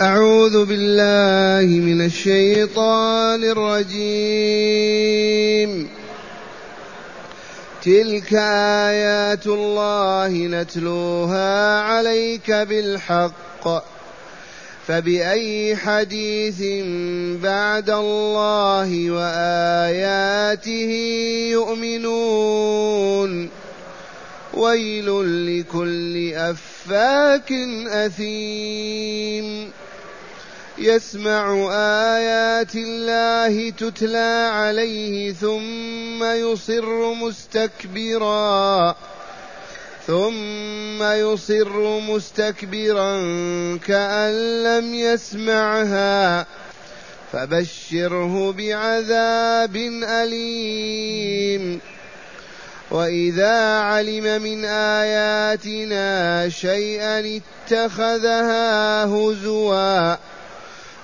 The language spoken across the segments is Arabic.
أعوذ بالله من الشيطان الرجيم. تلك آيات الله نتلوها عليك بالحق. فبأي حديث بعد الله وآياته يؤمنون؟ ويل لكل أفاك أثيم. يسمع آيات الله تتلى عليه ثم يصر مستكبرا. ثم يصر مستكبرا كأن لم يسمعها. فبشره بعذاب أليم. وإذا علم من آياتنا شيئا اتخذها هزوا.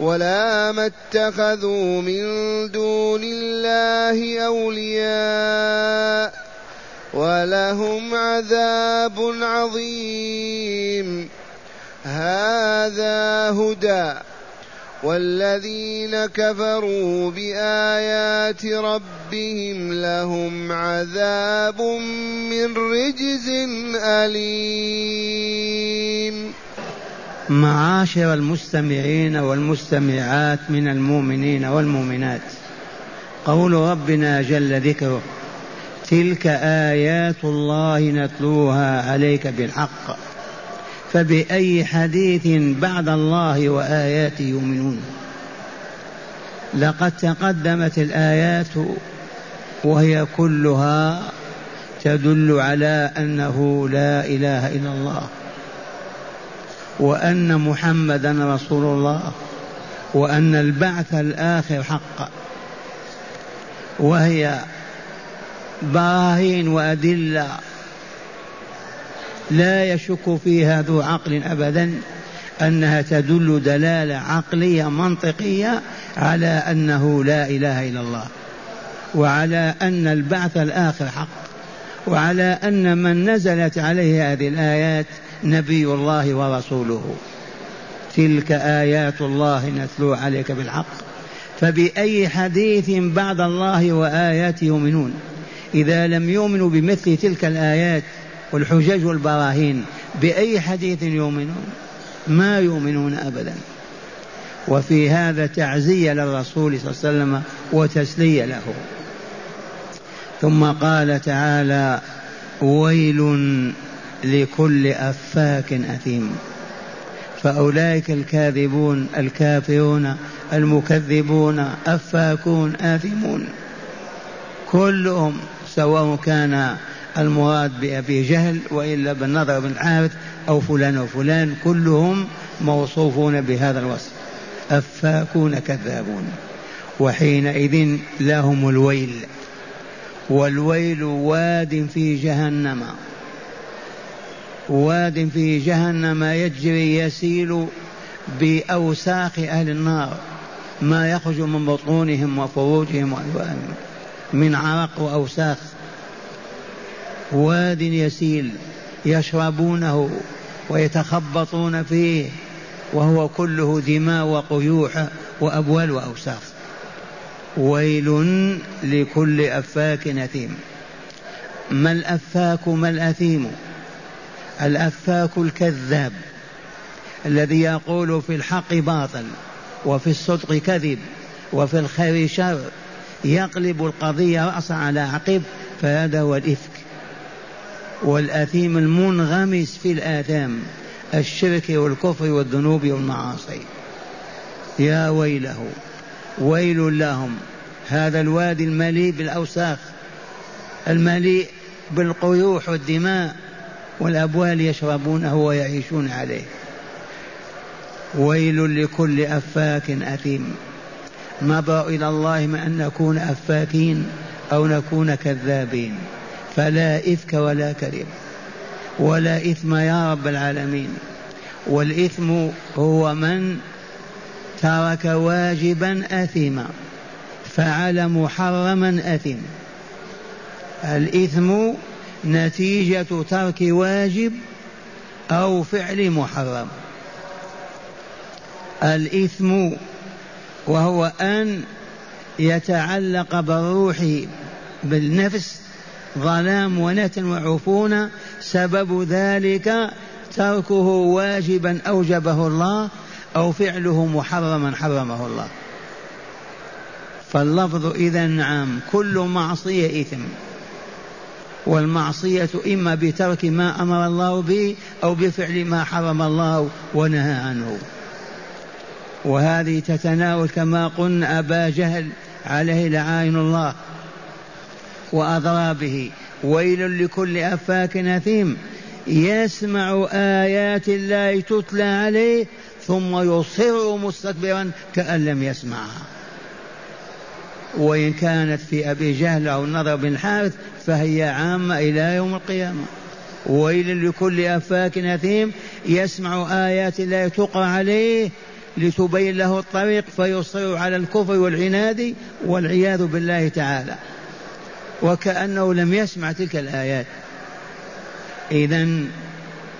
ولا ما اتخذوا من دون الله أولياء ولهم عذاب عظيم هذا هدى والذين كفروا بآيات ربهم لهم عذاب من رجز أليم معاشر المستمعين والمستمعات من المؤمنين والمؤمنات. قول ربنا جل ذكره تلك آيات الله نتلوها عليك بالحق فبأي حديث بعد الله وآياته يؤمنون. لقد تقدمت الآيات وهي كلها تدل على أنه لا إله إلا الله. وأن محمدا رسول الله وأن البعث الآخر حق. وهي براهين وأدلة لا يشك فيها ذو عقل أبدا أنها تدل دلالة عقلية منطقية على أنه لا إله إلا الله وعلى أن البعث الآخر حق وعلى أن من نزلت عليه هذه الآيات نبي الله ورسوله. تلك آيات الله نتلو عليك بالحق. فبأي حديث بعد الله وآياته يؤمنون؟ إذا لم يؤمنوا بمثل تلك الآيات والحجج والبراهين بأي حديث يؤمنون؟ ما يؤمنون أبدا. وفي هذا تعزية للرسول صلى الله عليه وسلم وتسلية له. ثم قال تعالى ويل لكل أفاك أثيم. فأولئك الكاذبون الكافرون المكذبون أفاكون آثمون. كلهم سواء كان المراد بأبي جهل وإلا بالنظر بن الحارث أو فلان وفلان كلهم موصوفون بهذا الوصف. أفاكون كذابون. وحينئذ لهم الويل. والويل واد في جهنم. واد في جهنم يجري يسيل بأوساخ أهل النار. ما يخرج من بطونهم وفروجهم وألوانهم من عرق وأوساخ. واد يسيل يشربونه ويتخبطون فيه وهو كله دماء وقيوح وأبوال وأوساخ. ويل لكل أفاك أثيم. ما الأفاك ما الأثيم؟ الأفاك الكذاب الذي يقول في الحق باطل وفي الصدق كذب وفي الخير شر يقلب القضية رأسا على عقب فهذا هو الإفك والأثيم المنغمس في الآثام الشرك والكفر والذنوب والمعاصي يا ويله ويل لهم هذا الوادي المليء بالأوساخ المليء بالقيوح والدماء والأبوال يشربونه ويعيشون عليه. ويل لكل أفاك أثيم. نبرأ إلى الله من أن نكون أفاكين أو نكون كذابين. فلا إفك ولا كذب. ولا إثم يا رب العالمين. والإثم هو من ترك واجبا أثما فعل محرما أثم الإثم نتيجة ترك واجب أو فعل محرم. الإثم وهو أن يتعلق بالروح بالنفس ظلام ونتن وعفونة سبب ذلك تركه واجبا أوجبه الله أو فعله محرما حرمه الله. فاللفظ إذا نعم كل معصية إثم. والمعصية إما بترك ما أمر الله به أو بفعل ما حرم الله ونهى عنه. وهذه تتناول كما قلنا أبا جهل عليه لعائن الله وأضرابه. ويل لكل أفاك أثيم يسمع آيات الله تتلى عليه ثم يصر مستكبرا كأن لم يسمعها. وإن كانت في أبي جهل أو النضر بن الحارث فهي عامة إلى يوم القيامة. ويل لكل أفاك أثيم يسمع آيات الله تقرأ عليه لتبين له الطريق فيصر على الكفر والعناد والعياذ بالله تعالى. وكأنه لم يسمع تلك الآيات. إذا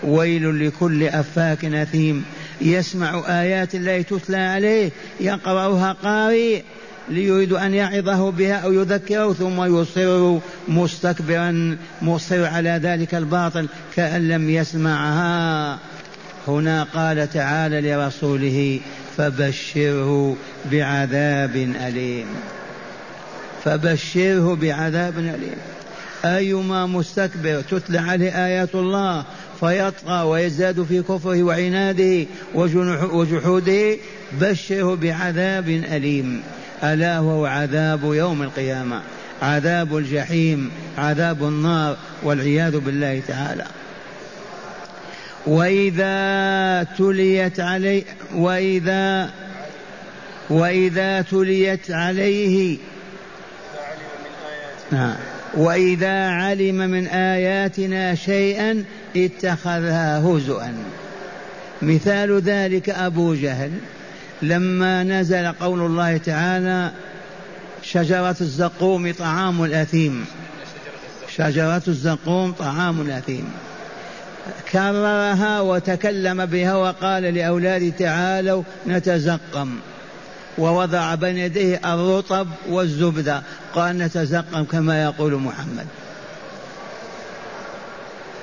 ويل لكل أفاك أثيم يسمع آيات الله تتلى عليه يقرأها قارئ ليريد أن يعظه بها أو يذكره ثم يصر مستكبرا مصر على ذلك الباطل كأن لم يسمعها. هنا قال تعالى لرسوله فبشره بعذاب أليم. فبشره بعذاب أليم. أيما مستكبر تتلى عليه آيات الله فيطغى ويزداد في كفره وعناده وجحوده بشره بعذاب أليم. ألا هو عذاب يوم القيامة. عذاب الجحيم عذاب النار والعياذ بالله تعالى. وإذا تليت عليه وإذا وإذا تليت عليه نعم. وإذا علم من آياتنا شيئا اتخذها هزؤا مثال ذلك أبو جهل. لما نزل قول الله تعالى شجرة الزقوم طعام الأثيم. شجرة الزقوم طعام الأثيم. كررها وتكلم بها وقال لأولاده تعالوا نتزقم. ووضع بين يديه الرطب والزبدة. قال نتزقم كما يقول محمد.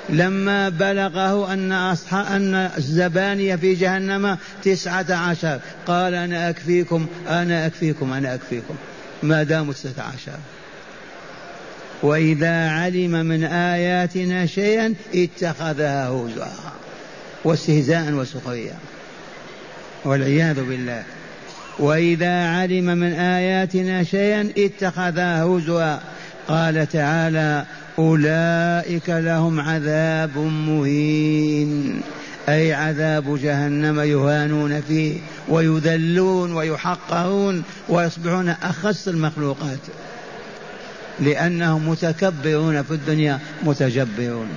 لما بلغه أن أصحاب أن الزبانية في جهنم تسعة عشر. قال أنا أكفيكم أنا أكفيكم أنا أكفيكم. ما داموا تسعة عشر. وإذا علم من آياتنا شيئا اتخذها هزوا واستهزاء وسخريا والعياذ بالله. وإذا علم من آياتنا شيئا اتخذها هزوا. قال تعالى أولئك لهم عذاب مهين. أي عذاب جهنم يهانون فيه ويذلون ويحقرون ويصبحون أخس المخلوقات. لأنهم متكبرون في الدنيا متجبرون.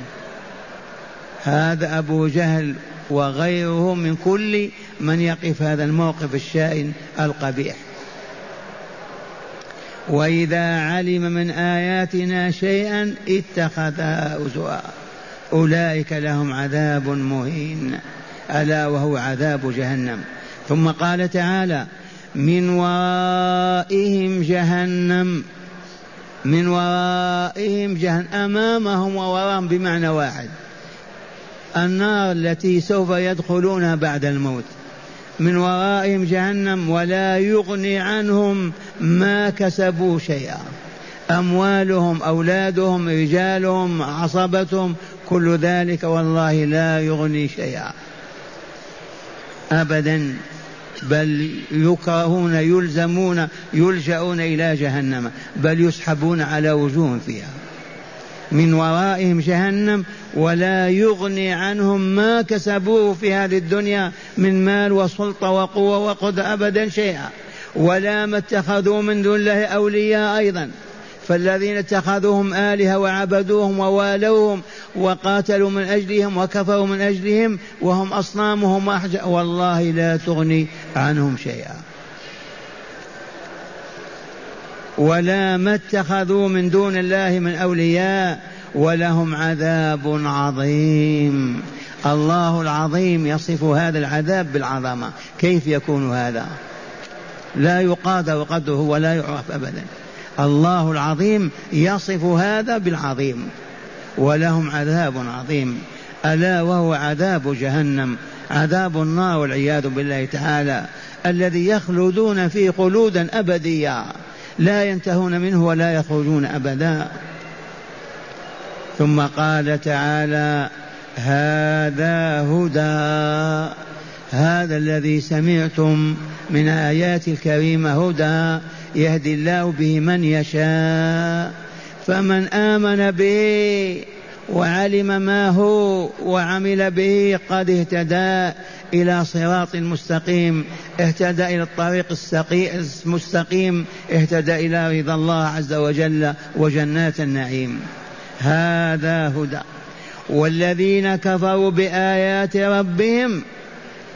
هذا أبو جهل وغيره من كل من يقف هذا الموقف الشائن القبيح. وإذا علم من آياتنا شيئا اتخذها هزوا. أولئك لهم عذاب مهين. ألا وهو عذاب جهنم. ثم قال تعالى من ورائهم جهنم. من ورائهم جهنم. أمامهم ووراءهم بمعنى واحد. النار التي سوف يدخلونها بعد الموت. من ورائهم جهنم ولا يغني عنهم ما كسبوا شيئا. أموالهم أولادهم رجالهم عصبتهم كل ذلك والله لا يغني شيئا. أبدا بل يكرهون يلزمون يلجأون إلى جهنم بل يسحبون على وجوه فيها. من ورائهم جهنم ولا يغني عنهم ما كسبوه في هذه الدنيا من مال وسلطة وقوة وقدرة أبدا شيئا. ولا ما اتخذوا من دون الله أولياء أيضا. فالذين اتخذوهم آلهة وعبدوهم ووالوهم وقاتلوا من أجلهم وكفروا من أجلهم وهم أصنامهم والله لا تغني عنهم شيئا. ولا ما اتخذوا من دون الله من أولياء ولهم عذاب عظيم. الله العظيم يصف هذا العذاب بالعظمة. كيف يكون هذا؟ لا يقادر قدره ولا يعرف أبدا. الله العظيم يصف هذا بالعظيم. ولهم عذاب عظيم. ألا وهو عذاب جهنم. عذاب النار والعياذ بالله تعالى. الذي يخلدون فيه خلودا أبديا. لا ينتهون منه ولا يخرجون أبدا. ثم قال تعالى هذا هدى هذا الذي سمعتم من آيات الكريمة هدى يهدي الله به من يشاء. فمن آمن به وعلم ما هو وعمل به قد اهتدى. إلى صراط مستقيم. اهتدى إلى الطريق المستقيم. اهتدى إلى رضا الله عز وجل وجنات النعيم. هذا هدى. والذين كفروا بآيات ربهم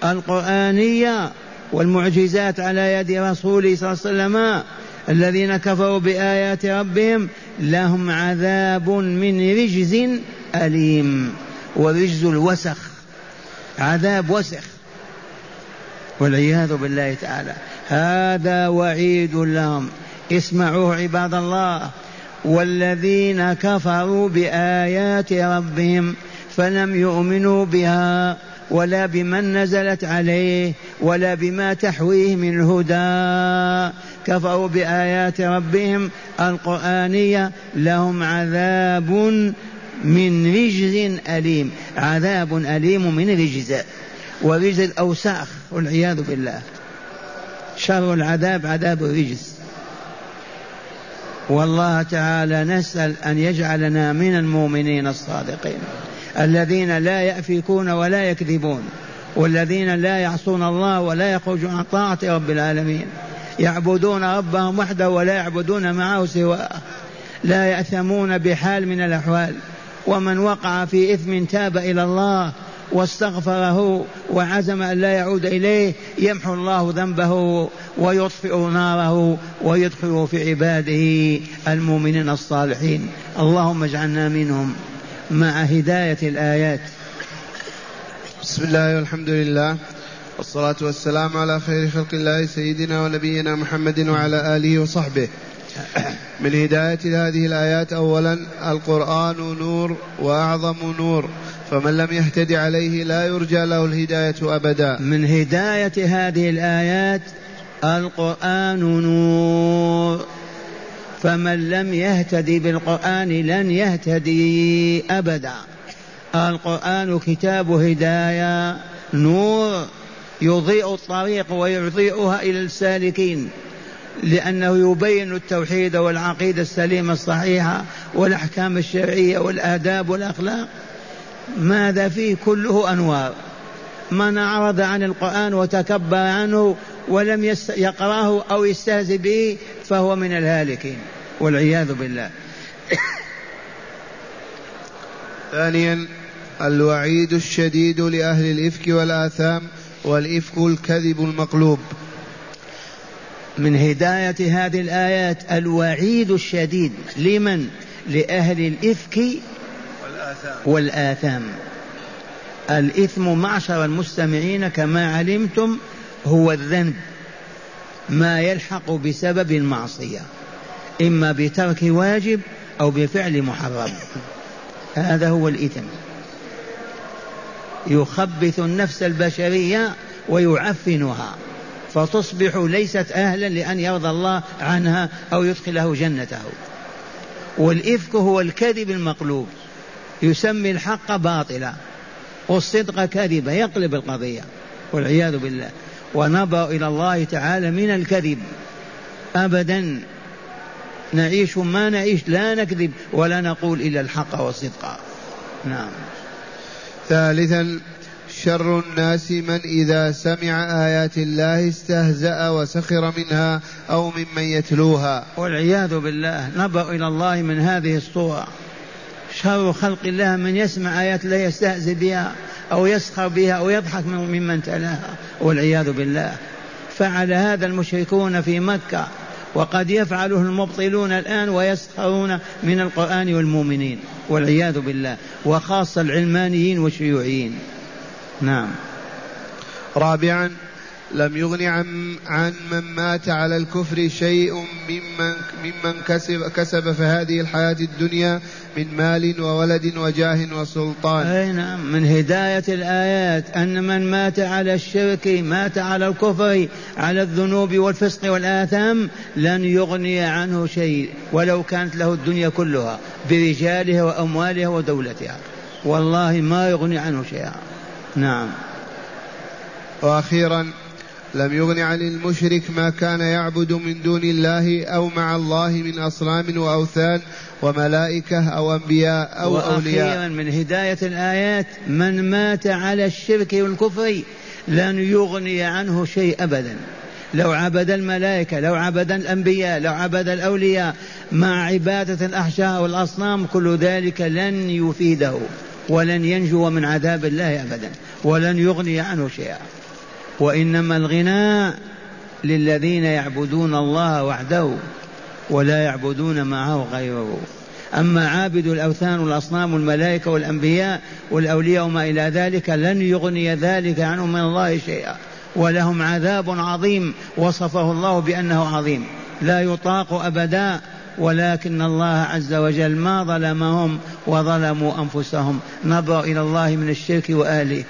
القرآنية والمعجزات على يد رسوله صلى الله عليه وسلم الذين كفروا بآيات ربهم لهم عذاب من رجز أليم. ورجز الوسخ. عذاب وسخ. والعياذ بالله تعالى. هذا وعيد لهم. اسمعوه عباد الله. والذين كفروا بآيات ربهم فلم يؤمنوا بها ولا بمن نزلت عليه ولا بما تحويه من الهدى كفروا بآيات ربهم القرآنية. لهم عذاب من رجز أليم عذاب أليم من رجز ورجز الأوساخ والعياذ بالله. شر العذاب عذاب الرجز. والله تعالى نسأل أن يجعلنا من المؤمنين الصادقين الذين لا يأفكون ولا يكذبون والذين لا يعصون الله ولا يخرجون عن طاعة رب العالمين. يعبدون ربهم وحده ولا يعبدون معه سواه. لا يأثمون بحال من الأحوال. ومن وقع في إثم تاب إلى الله واستغفره وعزم أن لا يعود إليه يمحو الله ذنبه ويطفئ ناره ويدخله في عباده المؤمنين الصالحين. اللهم اجعلنا منهم مع هداية الآيات. بسم الله والحمد لله والصلاة والسلام على خير خلق الله سيدنا ونبينا محمد وعلى آله وصحبه. من هداية هذه الآيات أولا القرآن نور وأعظم نور فمن لم يهتد عليه لا يرجى له الهداية أبدا. من هداية هذه الآيات القرآن نور فمن لم يهتدي بالقرآن لن يهتدي أبدا. القرآن كتاب هداية نور يضيء الطريق ويضيئها إلى السالكين. لأنه يبين التوحيد والعقيدة السليمة الصحيحة والأحكام الشرعية والآداب والأخلاق. ماذا فيه؟ كله أنوار. من أعرض عن القرآن وتكبر عنه ولم يقرأه أو يستهزئ به فهو من الهالكين والعياذ بالله. ثانيا الوعيد الشديد لأهل الإفك والآثام والإفك الكذب المقلوب. من هداية هذه الآيات الوعيد الشديد. لمن؟ لأهل الإفك والآثام, والآثام. الإثم معشر المستمعين كما علمتم هو الذنب ما يلحق بسبب المعصية إما بترك واجب أو بفعل محرم. هذا هو الإثم. يخبث النفس البشرية ويعفنها. فتصبح ليست أهلا لأن يرضى الله عنها أو يدخله جنته. والإفك هو الكذب المقلوب. يسمي الحق باطلا. والصدق كذبا يقلب القضية. والعياذ بالله. ونبأ إلى الله تعالى من الكذب. أبدا. نعيش ما نعيش لا نكذب ولا نقول إلا الحق والصدق. نعم. ثالثا. شر الناس من إذا سمع آيات الله استهزأ وسخر منها أو ممن يتلوها. والعياذ بالله نبأ إلى الله من هذه الصورة شر خلق الله من يسمع آيات الله يستهزئ بها أو يسخر بها أو يضحك ممن تلاها. والعياذ بالله. فعل هذا المشركون في مكة وقد يفعله المبطلون الآن ويسخرون من القرآن والمؤمنين. والعياذ بالله. وخاصة العلمانيين والشيوعيين. نعم رابعا لم يغن عن عن من مات على الكفر شيء ممن ممن كسب كسب في هذه الحياة الدنيا من مال وولد وجاه وسلطان. أي نعم من هداية الآيات أن من مات على الشرك مات على الكفر على الذنوب والفسق والآثام لن يغني عنه شيء ولو كانت له الدنيا كلها برجالها وأموالها ودولتها والله ما يغني عنه شيئا. نعم. وأخيرا لم يغن عن المشرك ما كان يعبد من دون الله أو مع الله من أصنام وأوثان وملائكة أو أنبياء أو أولياء. وأخيرا من هداية الآيات من مات على الشرك والكفر لن يغني عنه شيء ابدا. لو عبد الملائكة لو عبد الأنبياء لو عبد الأولياء مع عبادة الأحجار والأصنام كل ذلك لن يفيده. ولن ينجو من عذاب الله أبدا ولن يغني عنه شيئا. وإنما الغنى للذين يعبدون الله وحده ولا يعبدون معه غيره. أما عابد الأوثان والأصنام والملائكة والأنبياء والأولياء وما إلى ذلك لن يغني ذلك عنهم من الله شيئا. ولهم عذاب عظيم وصفه الله بأنه عظيم. لا يطاق أبدا ولكن الله عز وجل ما ظلمهم وظلموا أنفسهم. نظروا إلى الله من الشرك وآله